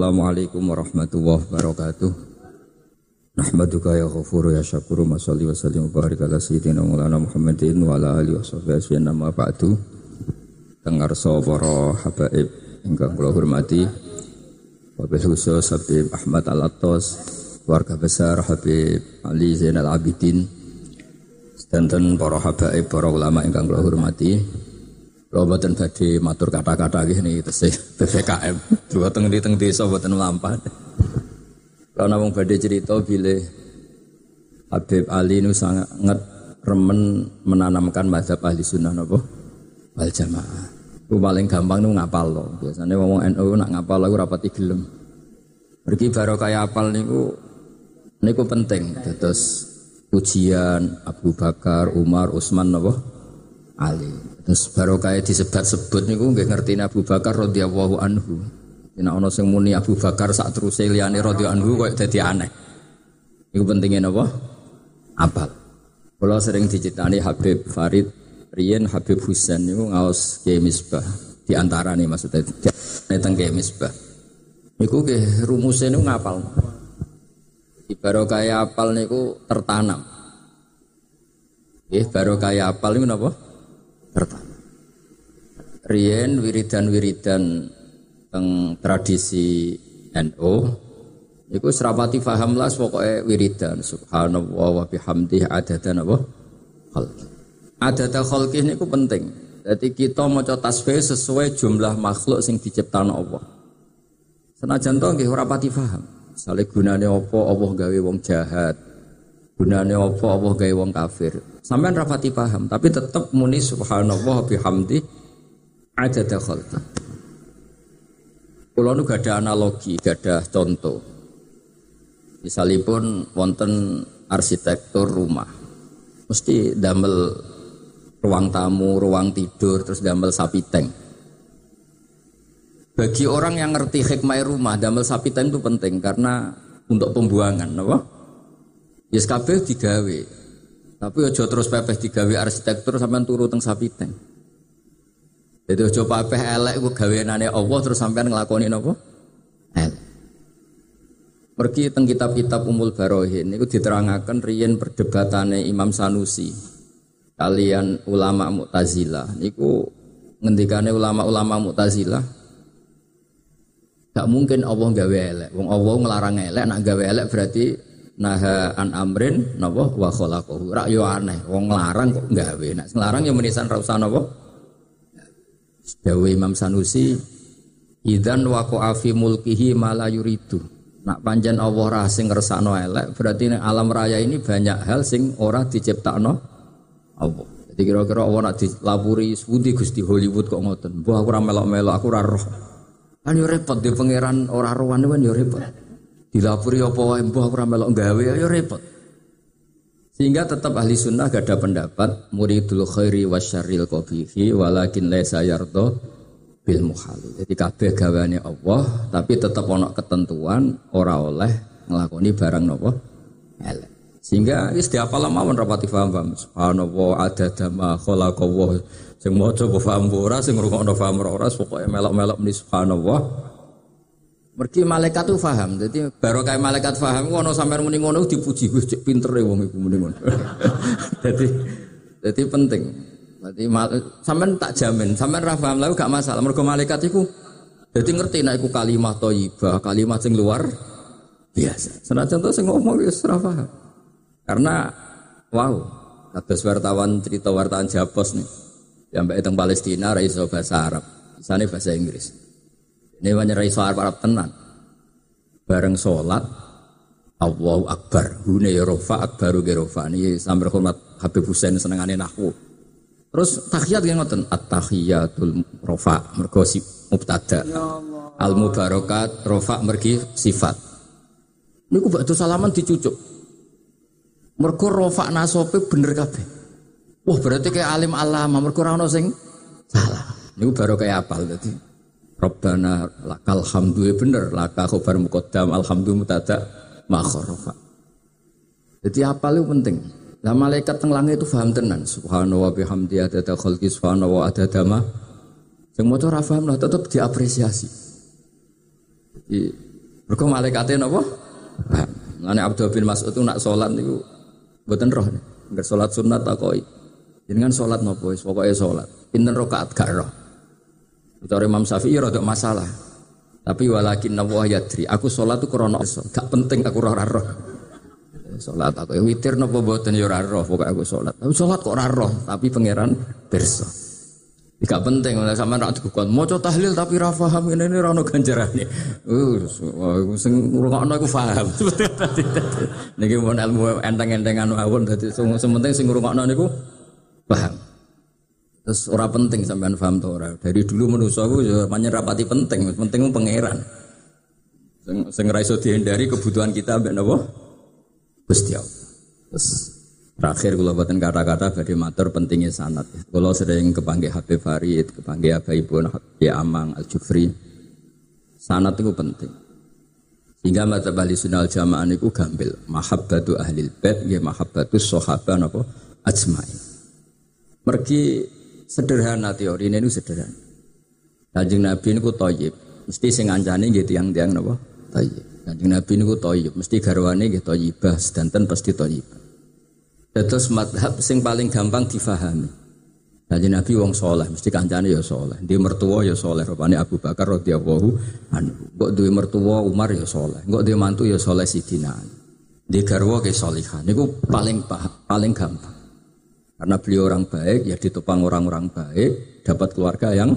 Assalamualaikum warahmatullahi wabarakatuh. Nahmaduka ya ghafuru ya syakuru wa salli wa sallim wa barik ala sayyidina maulana Muhammadin wa ala alihi wa sahbihi asyian nama ba'du. Dengar para habaib ingkang kula hormati. Wabil khusus Habib Ahmad Al-Attos, keluarga besar Habib Ali Zainal Abidin, dan para habaib, para ulama ingkang kula hormati. Kalau buatan tadi matur kata-kata gini itu sih PPKM. Dua teng di teng desa buatan lampat. Kalau namung badai cerita bila Habib Ali ini sangat remen menanamkan mazhab ahli sunnah nopo wal jamaah. Itu paling gampang nu ngapal loh. Biasanya ngomong NU nak ngapal lagu rapati gelem. Pergi baru kayak apal niku niku penting. Terus ujian Abu Bakar, Umar, Utsman nopo Ali. Kayak disebut-sebut gue nggak ngerti Abu Bakar radhiyallahu anhu. Nek ana sing muni Abu Bakar saat terus liyane radhiyallahu anhu kok dadi aneh. Iku pentingnya apa? Apal. Kalau sering dicitani Habib Farid Rien Habib Husain itu ngaos ke misbah di antara nih maksudnya tentang ke misbah. Iku ke rumusnya itu ngapal. Baru kayak apal niku tertanam. Eh baru kayak apal niku napa? pertama. Rien wiridan-wiridan teng tradisi NU Iku serapati faham lah pokoknya wiridan subhanallah wa bihamdih adada napa khalqi. Adada khalqi ku penting. Jadi kita mau tasbih sesuai jumlah makhluk sing diciptakan Allah. Senajan to nggih ora pati paham. Sale gunane apa Allah gawe wong jahat. Gunane apa Allah gawe wong kafir. Sampean rapati paham, tapi tetap muni subhanallah bihamdi ada khalqi. Kulo nu gak ada analogi, gak ada contoh. Misalipun wonten arsitektur rumah, mesti damel ruang tamu, ruang tidur, terus damel sapi tank. Bagi orang yang ngerti hikmah rumah, damel sapi tank itu penting karena untuk pembuangan, apa? Yes kabeh digawe, tapi ojo terus pepeh digawe arsitektur sampean turu teng sapiteng. Jadi ojo pepeh elek ku gaweanane Allah terus sampean nglakoni napa? Elek. Pergi teng kitab-kitab Umul Barohin niku diterangaken riyen perdebatane Imam Sanusi kalian ulama Mu'tazilah niku ngendikane ulama-ulama Mu'tazilah gak mungkin Allah gawe elek. Wong Allah ngelarang elek, nak gawe elek berarti naha an amrin napa wa khalaqahu rak yo aneh wong nglarang kok gawe nek nglarang yo menisan ra usah Dawe Imam Sanusi idzan waqa fi mulkihi mala yuridu. Nak panjen Allah ra sing ngersakno elek berarti nek alam raya ini banyak hal sing ora diciptakno Allah. Jadi kira-kira Allah nak dilapuri sepundi Gusti Hollywood kok ngoten? Mbah aku ora melok-melok aku ora roh. Kan yo repot di pangeran ora rohane kan yo repot. Dilapuri apa wae? Mbah ora melok gawe ya repot. Sehingga tetap ahli sunnah gak ada pendapat muridul khairi wasyarril qabihi walakin laisa yardo bil muhali. Jadi kabeh gaweane Allah tapi tetap ono ketentuan ora oleh nglakoni barang nopo elek. Sehingga wis diapal mawon rapati paham-paham. Subhanallah adada ma khalaqallah. Sing maca paham ora sing ngrungokno paham ora pokoke melok-melok muni subhanallah Mergi malaikat tuh faham. Jadi baru kayak malaikat faham, ngono sampai muni ngono dipuji, gue cek pinter ya wong ibu muni ngono. jadi jadi penting. Berarti sampean tak jamin, sampean ra paham lalu gak masalah. Mergo malaikat iku jadi ngerti nek kalimat thayyibah, kalimat sing luar biasa. Senajan to sing ngomong wis ora paham. Karena wow, kados wartawan cerita wartawan Japos nih. Yang mbak Palestina ra iso bahasa Arab. Sana bahasa Inggris. Ini banyak iso Arab tenan. Bareng sholat, Allahu Akbar. Hune ya rofa akbaru ge rofa. Ini sambil hormat Habib Husain senengane nahwu. Terus tahiyat yang ngoten at-tahiyatul rofa mergo si mubtada. Ya Al mubarakat rofa mergi sifat. Niku bakdo salaman dicucuk. Mergo rofa nasope bener kabeh. Wah berarti kayak alim alama mergo ora ono sing salah. Niku baru kayak apal tadi. Rabbana lakal hamdu ya bener laka khobar muqaddam alhamdu mutada makhorofa jadi apa lu penting lah malaikat teng langit itu paham tenan subhanahu wa bihamdi adada khalqi subhanahu wa adada yang mau ora paham lah tetap diapresiasi jadi Mergo malaikate napa? Paham. Lane Abdul bin Mas'ud itu nak salat niku mboten roh. Enggak salat sunat takoi. Jenengan salat napa wis pokoke salat. Pinten rakaat gak roh. Bicara Imam Syafi'i rada masalah. Tapi walakin nawah yadri. Aku sholat tuh krono gak penting aku roh roh. Sholat aku ya witir nopo boten ya roh. Pokoknya aku sholat. Aku sholat kok roh. Tapi pangeran berso. Gak penting, sama nak dikukon. Mau tahlil tapi rafaham ini ini rano ganjaran nih. Uh, sing ngurungokno aku paham. Niki mau ilmu enteng-entengan awon. Jadi sementing sing ngurungokno niku paham. Terus ora penting sampean paham to ora. Dari dulu manusa aku ya rapati penting, penting pangeran. Sing sing ora iso dihindari kebutuhan kita mbek napa? Gusti Allah. Terus terakhir kalau buatan kata-kata bagi matur pentingnya sanat. Kalau sering kepanggil Habib Farid, kepanggil Abah Ibu ya Amang Al Jufri, sanat itu penting. Sehingga mata bali sunal jamaah itu gambil. Mahabbatu ahli bait, ya mahabbatu sahabat apa ajmain. Mergi Sederhana teori ini sederhana. Kanjeng Nabi ini ku toyib. Mesti sing ngancani gitu yang tiang napa? Toyib. Kanjeng Nabi ini ku toyib. Mesti garwane gitu toyibah. Sedanten pasti toyibah. Terus madhab sing paling gampang difahami. Kanjeng Nabi wong soleh. Mesti kancane ya soleh. Dia mertua ya soleh. Rupanya Abu Bakar radhiyallahu anhu. Kok duwe mertua Umar ya soleh. Kok duwe mantu ya soleh Sidina. Di garwa ke solihan. Itu paling paling gampang. Karena beliau orang baik, ya ditopang orang-orang baik, dapat keluarga yang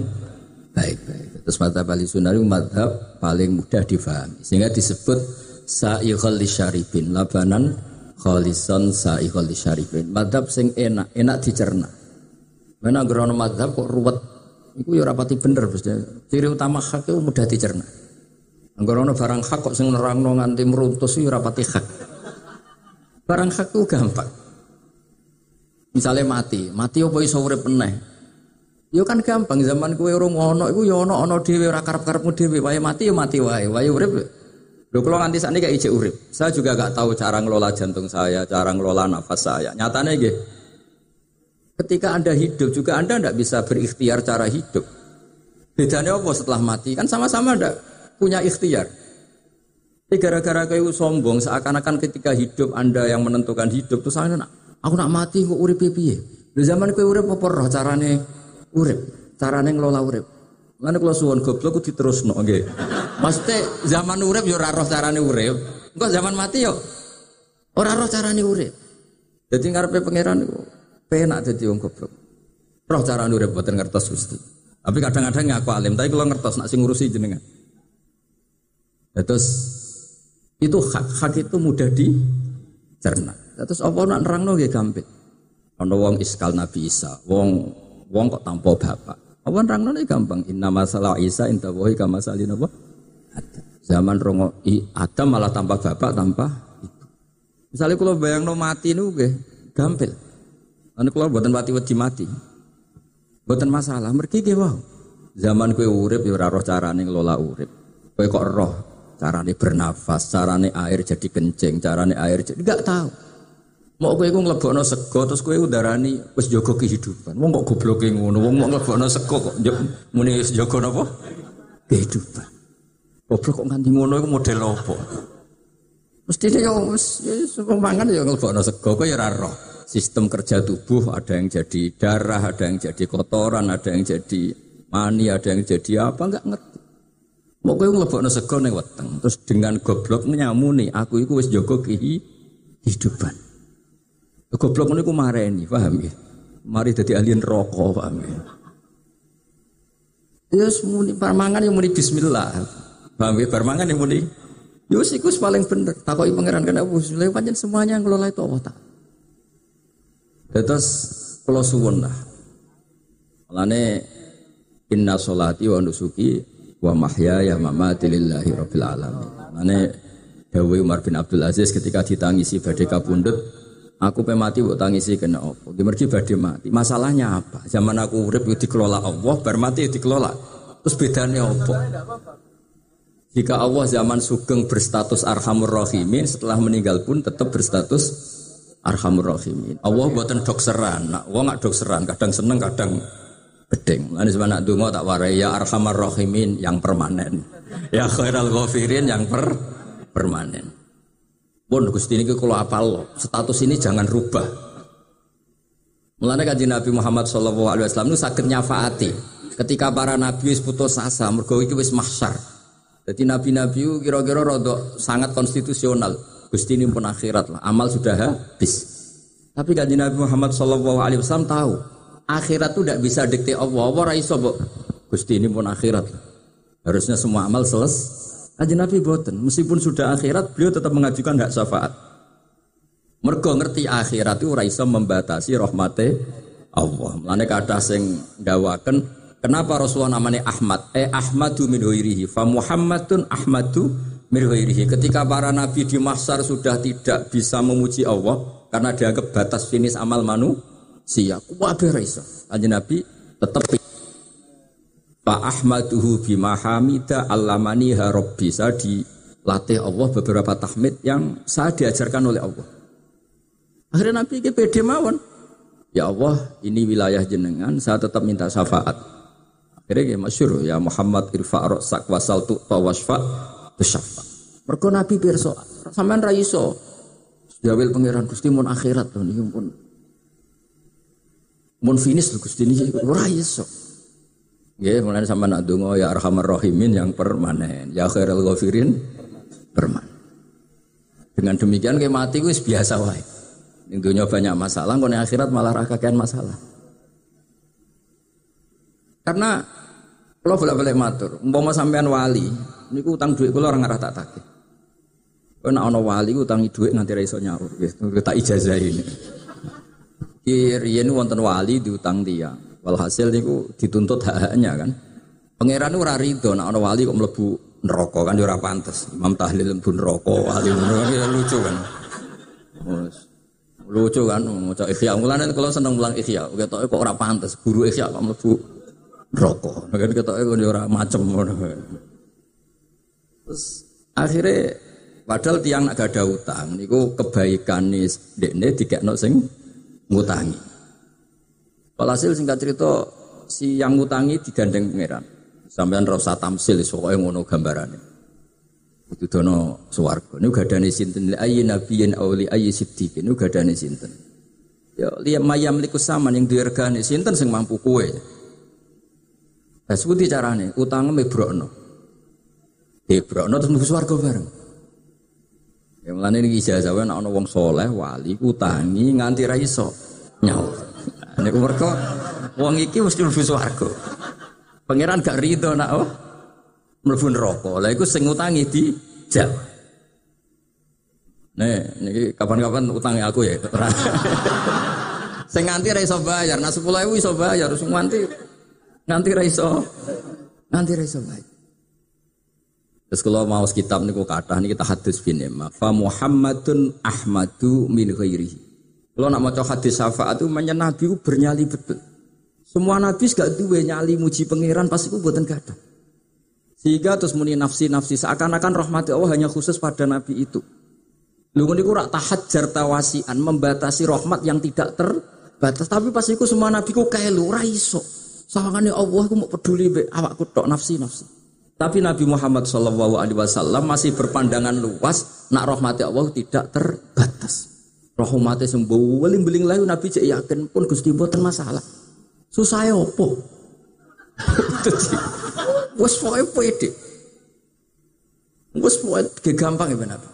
baik-baik. Terus mata bali sunari madhab paling mudah difahami. Sehingga disebut sa'iqal syaribin, labanan khalisan sa'iqal syaribin. Madhab sing enak, enak dicerna. Mana gerono madhab kok ruwet, itu ya rapati bener. Ciri utama hak itu mudah dicerna. Gerono barang hak kok sing nerangno nganti meruntus itu ya rapati hak. Barang hak itu gampang. Misalnya mati, mati apa iso urip meneh? Yo kan gampang zaman kue urung ono iku yo ono ono dhewe ora karep-karepmu dhewe wae mati yo mati wae, wae urip. Lho kalau nganti ini kayak ijek urip, saya juga gak tahu cara ngelola jantung saya, cara ngelola nafas saya. Nyatanya gitu. Ketika Anda hidup juga Anda tidak bisa berikhtiar cara hidup. Bedanya apa setelah mati? Kan sama-sama ada punya ikhtiar. Tapi gara-gara kayu sombong, seakan-akan ketika hidup Anda yang menentukan hidup, tuh saya nak Aku nak mati kok urip piye? Di zaman kowe urip apa roh carane urip? Carane ngelola urip. Lan kalau suwon goblok ku diterusno nggih. Maksudnya zaman urip yo ora roh carane urip. Engko zaman mati yo ora roh carane urip. Jadi ngarepe pangeran iku penak dadi wong goblok. Roh carane urip boten ngertos Gusti. Tapi kadang-kadang ngaku alim, tapi kalau ngertos nak sing ngurusi jenengan. Ya, terus itu hak hak itu mudah dicerna. Terus apa nak nerangno nggih gampang. Ana wong iskal Nabi Isa, wong wong kok tanpa bapak. Apa nerangno gampang. Inna masalah Isa inta wahi kama salin apa? Zaman rongo Adam malah tanpa bapak, tanpa ibu. Misalnya kalau bayang no mati nu nggih gampil. Anu kalau buatan mati wedi mati. Buatan masalah, mergi nggih wow. Zaman kue urip ya ora roh carane ngelola urip. Kue kok roh carane bernafas, carane air jadi kencing, carane air jadi enggak tahu. Mau kowe iku nglebokno sego terus kowe udarani wis jaga kehidupan. Wong kok gobloke ngono, wong mau nglebokno sego kok muni wis jaga napa? Kehidupan. Goblok kok nganti ngono iku model apa? Mesti dia wis mangan ya nglebokno sego kowe ya ora roh. Sistem kerja tubuh ada yang jadi darah, ada yang jadi kotoran, ada yang jadi mani, ada yang jadi apa enggak ngerti. Mau kowe nglebokno sego ning weteng terus dengan goblok nyamuni aku iku wis jaga kehidupan. Goblok niku mareni, paham ya? Mari jadi alien rokok, paham ya? Ya muni parmangan yang muni bismillah. Paham ya? Parmangan yang muni ya sikus paling bener. Takoki pangeran kena bismillah panjen semuanya yang ngelola itu Allah tak. Terus kalau suwun lah. Inna solati wa nusuki wa mahyaya mamati lillahi rabbil alamin. Malane Dawe Umar bin Abdul Aziz ketika ditangisi badai kabundut Aku pe mati buat tangisi kena opo. Gemergi badhe mati. Masalahnya apa? Zaman aku urip dikelola Allah, bar mati dikelola. Terus bedanya opo? Jika Allah zaman sugeng berstatus arhamur rahimin, setelah meninggal pun tetap berstatus arhamur rahimin. Allah buatan dokseran. Wong nggak dokseran, kadang seneng, kadang bedeng. Lalu sebenarnya dungo tak warai ya arhamur rahimin yang permanen. ya khairal ghafirin yang per permanen. Pun Gusti ini kalau apal lo, status ini jangan rubah. Mulanya kaji Nabi Muhammad Shallallahu Alaihi Wasallam itu sakit nyafaati. Ketika para nabi wis putus asa, mergo iki wis mahsyar. Jadi nabi-nabi kira-kira rodok sangat konstitusional. Gusti ini pun akhirat lah, amal sudah habis. Tapi kaji Nabi Muhammad Shallallahu Alaihi Wasallam tahu akhirat itu tidak bisa dikte Allah. Allah raiso Gusti ini pun akhirat. Harusnya semua amal selesai. Kaji Nabi boten, meskipun sudah akhirat, beliau tetap mengajukan hak syafaat. Mergo ngerti akhirat itu raiso membatasi rahmati Allah. Mulane kata sing dawaken kenapa Rasulullah namanya Ahmad? Eh Ahmadu min huirihi. Fa Muhammadun Ahmadu min huirihi. Ketika para nabi di mahsyar sudah tidak bisa memuji Allah karena dianggap batas finish amal manusia. Kuwabe raiso. Kaji Nabi tetap Pak Ahmaduhu bima hamida allamani harobbi saya dilatih Allah beberapa tahmid yang saya diajarkan oleh Allah. Akhirnya Nabi ke pede mawon. Ya Allah, ini wilayah jenengan, saya tetap minta syafaat. Akhirnya ya masyur, ya Muhammad irfa' rosak wasal tu tawasfa besyafa. Mergo Nabi pirsa, sampean ra iso. Jawil pangeran Gusti mun akhirat lho niki pun. Mun finish Gusti niki ora iso. Ya, mulai sama nak dungo ya arhamar rahimin yang permanen, ya khairul ghafirin permanen. Dengan demikian kayak mati wis biasa wae. Ning banyak masalah, kone akhirat malah rakakan masalah. Karena kalau bolak-balik matur, umpama sampean wali, niku utang duit kula orang ngarah tak tagih. Kowe nek ana wali utangi duit nganti ra iso nyaur, gitu. tak ini. Kiriyen wonten wali diutang dia. Walhasil niku dituntut hak-haknya kan. Pangeran ora rido nek ana wali kok mlebu neraka kan ora pantes. Imam Tahlil mlebu neraka, wali ya lucu kan. Lucu kan maca Ihya. Mulane kalau seneng mulang Ihya, ketoke kok ora pantes. Guru Ihya kok mlebu neraka. Kan ketoke kok ora macem ngono. Terus akhirnya padahal tiang nak ada utang niku kebaikan nih dekne dikekno sing ngutangi. Walhasil singkat cerita si yang ngutangi digandeng pangeran. Sampean rasa tamsil pokoknya ngono gambarannya. Itu dono suwargo. Ini gadane sinten li ayyi nabiyyin aw li ayyi siddiqin. Ini gadane sinten. Ya liya mayam liku saman yang diregani sinten sing mampu kue. Nah, seperti carane, utangnya mebrokno. Mebrokno terus mlebu swarga bareng. Ya mulane iki ijazah ana wong soleh wali utangi nganti ra iso nyaur. Niku mergo wong iki mesti mlebu swarga. Pangeran gak rido nak oh mlebu neraka. Lah iku sing ngutangi di jam. Nih, kapan-kapan utangnya aku ya. sing nganti ra iso bayar, nah 10.000 iso bayar, sing nganti nganti ra iso nganti ra bayar. Terus kalau mau kitab niku kata ini kita hadis bin Fa Muhammadun Ahmadu min ghairihi. Kalau nak mau hadis syafaat itu banyak nabi itu bernyali betul. Semua nabi gak duwe nyali muji pangeran pasti itu buatan gak ada. Sehingga terus muni nafsi-nafsi seakan-akan rahmati Allah hanya khusus pada nabi itu. Lu niku rak tahajar tawasian membatasi rahmat yang tidak terbatas. Tapi pas iku semua nabi ku kelu ra iso. Sawangane Allah ku mau peduli be awakku tok nafsi-nafsi. Tapi Nabi Muhammad Shallallahu Alaihi Wasallam masih berpandangan luas, nak rahmati Allah tidak terbatas. Rahmate sembuh beling-beling layu Nabi cek yakin pun Gusti mboten masalah. Susah ya opo? Wes pokoke pede. Wes pokoke gampang ya Nabi.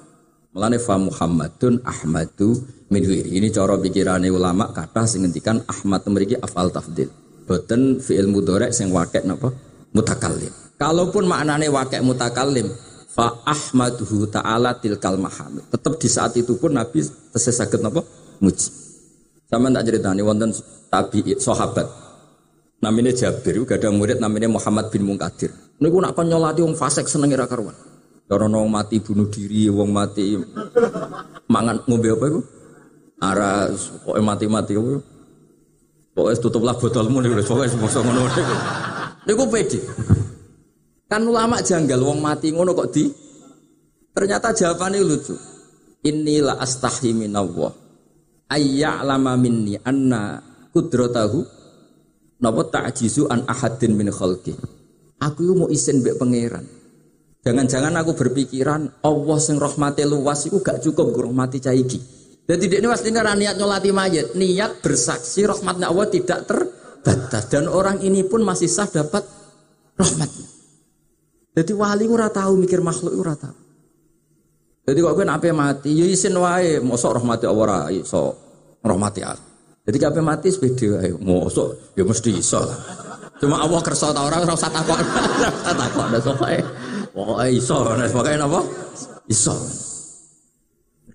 Melane fa Muhammadun Ahmadu min Ini cara pikirane ulama kata sing Ahmad mriki afal tafdil. Boten fi'il mudhari sing wakek napa? Mutakallim. Kalaupun maknane wakek mutakallim, fa ahmaduhu ta'ala tilkal mahamid. Tetap di saat itu pun Nabi tesih saged napa muji. Sama tak ceritani wonten tabi sahabat. Namanya Jabir, gak ada murid namanya Muhammad bin Munkadir. Niku nak kon nyolati wong seneng ira karuan. Cara wong mati bunuh diri, wong mati mangan ngombe apa iku? Aras, pokoknya mati-mati apa? Pokoknya tutuplah botolmu nih, pokoknya semua ngono. Niku pede. Kan ulama janggal wong mati ngono kok di Ternyata jawabannya lucu. Inilah astahi minallah. lama minni anna kudratahu napa ta'jizu an ahadin min khalqi. Aku mau isin mbek pangeran. Jangan-jangan aku berpikiran Allah sing rahmati luas itu gak cukup rahmati caiki. Jadi ini pasti niat nyolati mayat, niat bersaksi rahmatnya Allah tidak terbatas dan orang ini pun masih sah dapat rahmatnya. Jadi wali ora tahu mikir makhluk ora tahu. Jadi kok gue nape mati, ya isin wae, mosok rahmati Allah ora iso rahmati aku. Jadi kape mati sepeda wae, mosok ya mesti iso. Cuma Allah kersa ta ora ora usah takok. Ora takok nek pokoke pokoke iso nek pokoke napa? Iso.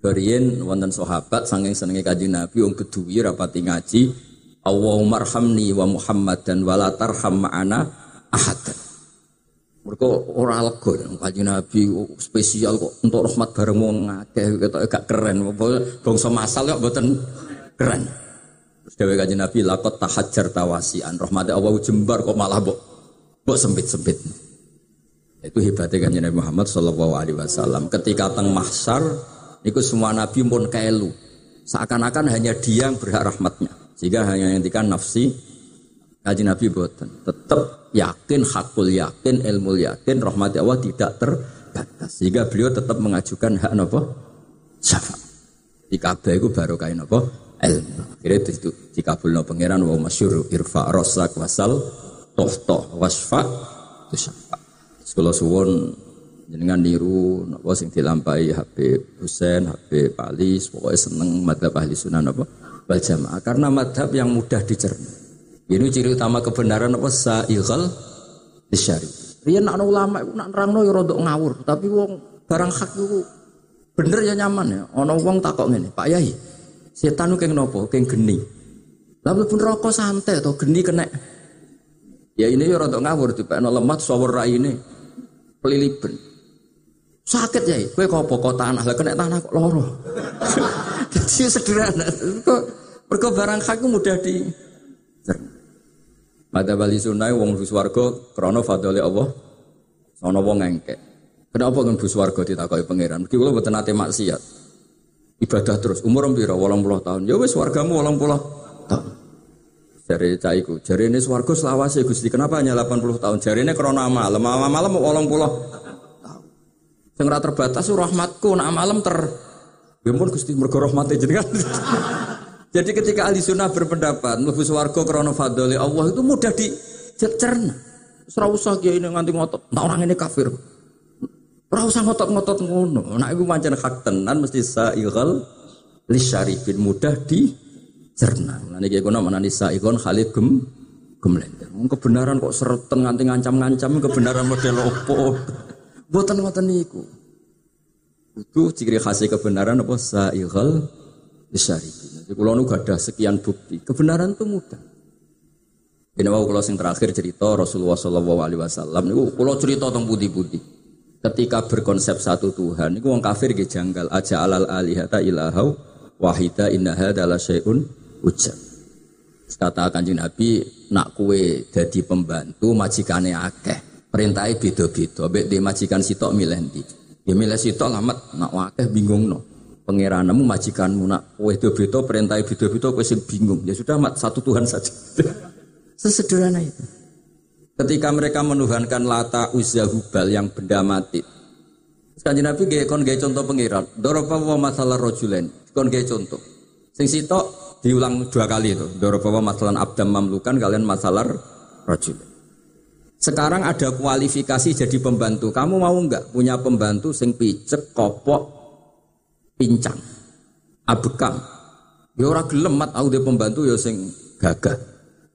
Kariyen wonten sahabat saking senenge Kanjeng Nabi wong Beduwi rapati ngaji Allahumma arhamni wa Muhammad dan wala tarham ma'ana ahad. Mereka ora lega Kanjeng Nabi spesial kok untuk rahmat bareng wong akeh ketok gak keren. Bangsa masal kok mboten keren. Terus dewe kaji Nabi lakot tahajar tawasian rahmat Allah jembar kok malah bok bok sempit sempit. Itu hebatnya kaji Nabi Muhammad Shallallahu Alaihi Wasallam. Ketika teng mahsar, itu semua Nabi pun kailu. Seakan-akan hanya dia yang berhak rahmatnya. Sehingga hanya yang dikatakan nafsi kaji Nabi boten. Tetap yakin, hakul yakin, ilmu yakin, rahmat Allah tidak terbatas. Sehingga beliau tetap mengajukan hak nopo syafa. Di Ka'bah itu baru kain nopo ilmu. Akhirnya itu dikabulno pangeran wa masyur irfa rosak wasal toh wasfa itu syafa. Sekolah suwon jenengan niru napa sing dilampahi Habib Husain, Habib Palis, pokoknya seneng madhab ahli sunnah napa wal jamaah karena madhab yang mudah dicerna. Ini ciri utama kebenaran apa saighal disyari. Riyen nak ulama nak nerangno ya rada ngawur, tapi wong barang hak iku bener ya nyaman ya. Ana wong takok ngene, Pak Yai, Setan keng nopo, keng geni. Lalu pun rokok santai atau geni kena. Ya ini ya rada ngawur tiba no lemat sawur rai ini peliliben. Sakit ya, kue kok pokok tanah lah kena tanah kok loro. Jadi sederhana. Kok mergo barang hak mudah di Mata bali sunai wong buswarga krana fadhole Allah. Ana wong engkek. Kenapa kan buswarga ditakoki pangeran? Mesti kula mboten maksiat. Ibadah terus. Umur piro? Walang puluh tahun. Ya wes wargamu walang puluh tahun. Jari caiku jari ini swargo selawase gusti. Kenapa hanya 80 tahun? Jari ini krona malam malam malam puluh tahun. Yang terbatas rahmatku nak malam ter ya pun gusti mergo rahmate jenengan jadi ketika ahli sunnah berpendapat mlebu swarga krana fadli Allah itu mudah dicerna ora usah kiai nganti ngotot nah orang ini kafir Ora usah ngotot-ngotot ngono. Nek iku pancen hak tenan mesti saighal lisyarifin mudah di cerna. Lan iki kono menani saighon khalid gem gemlender. Kebenaran kok sereten nganti ngancam-ngancam kebenaran model opo. Mboten ngoten niku. Itu ciri khas kebenaran apa saighal lisyarifin. Jadi kula nu gadah sekian bukti. Kebenaran itu mudah. Ini mau kalau sing terakhir cerita Rasulullah Shallallahu Alaihi Wasallam. Niku kalau cerita tentang budi-budi ketika berkonsep satu Tuhan itu wong kafir ge janggal aja alal alihata ilahau wahida inna adalah syai'un ujab kata kanjeng Nabi nak kue jadi pembantu majikane akeh perintahnya beda-beda mbek di majikan sitok milih ndi ya milih sitok lamat nak akeh bingung no pangeranmu majikanmu nak kue beda-beda perintahnya beda-beda kowe sing bingung ya sudah mat satu Tuhan saja sesederhana itu Ketika mereka menuhankan Lata Uzza Hubal yang benda mati. Sekarang Nabi gaya kon gaya contoh pengiran. Doropa wa masalah rojulen. Kon gaya contoh. Sing sitok diulang dua kali itu. Doropa wa masalah abdam mamlukan kalian masalah rojulen. Sekarang ada kualifikasi jadi pembantu. Kamu mau nggak punya pembantu sing picek, kopok, pincang, abekam. Ya ora gelem mat pembantu ya sing gagah.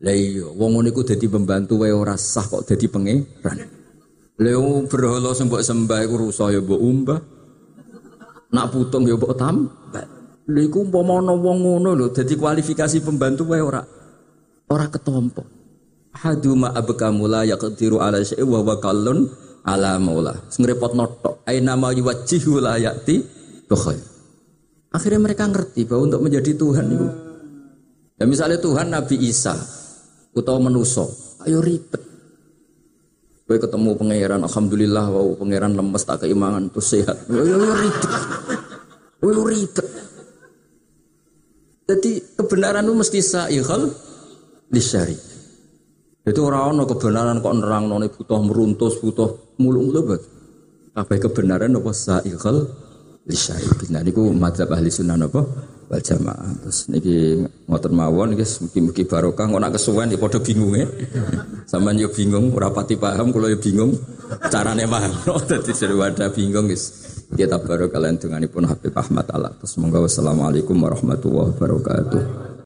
Lah iya, wong ngono iku dadi pembantu wae ora sah kok dadi pangeran. Lha berhala sing mbok sembah iku rusak ya mbok umbah. Nak putung ya mbok tambah. Lha iku umpama ana wong ngono lho dadi kualifikasi pembantu wae ora ora ketompo. Haduma abkamu la yaqdiru ala syai wa wa kallun ala maula. Sing repotno tok. Aina ma yuwajjihu la yati khair. Akhirnya mereka ngerti bahwa untuk menjadi Tuhan itu Ya misalnya Tuhan Nabi Isa utawa menuso. Ayo ribet. Kowe ketemu pangeran, alhamdulillah wow pangeran lemes tak keimangan tuh sehat. Ayo ribet. Ayo ribet. Jadi kebenaran itu mesti sa'ighal disyari. Itu orang ono kebenaran kok nerang noni butuh meruntus, butuh mulung lebat. Kabeh kebenaran apa sa'iqal lisyaiqin. Nah niku madzhab ahli sunnah napa wal jamaah. Terus niki ngoten mawon niki mugi-mugi barokah kok nak kesuwen ya padha bingung ya. Sampeyan yo bingung ora pati paham kula yo bingung carane paham. Dadi ada bingung guys. Kita baru kalian denganipun Habib Ahmad. Terus semoga wassalamualaikum warahmatullahi wabarakatuh.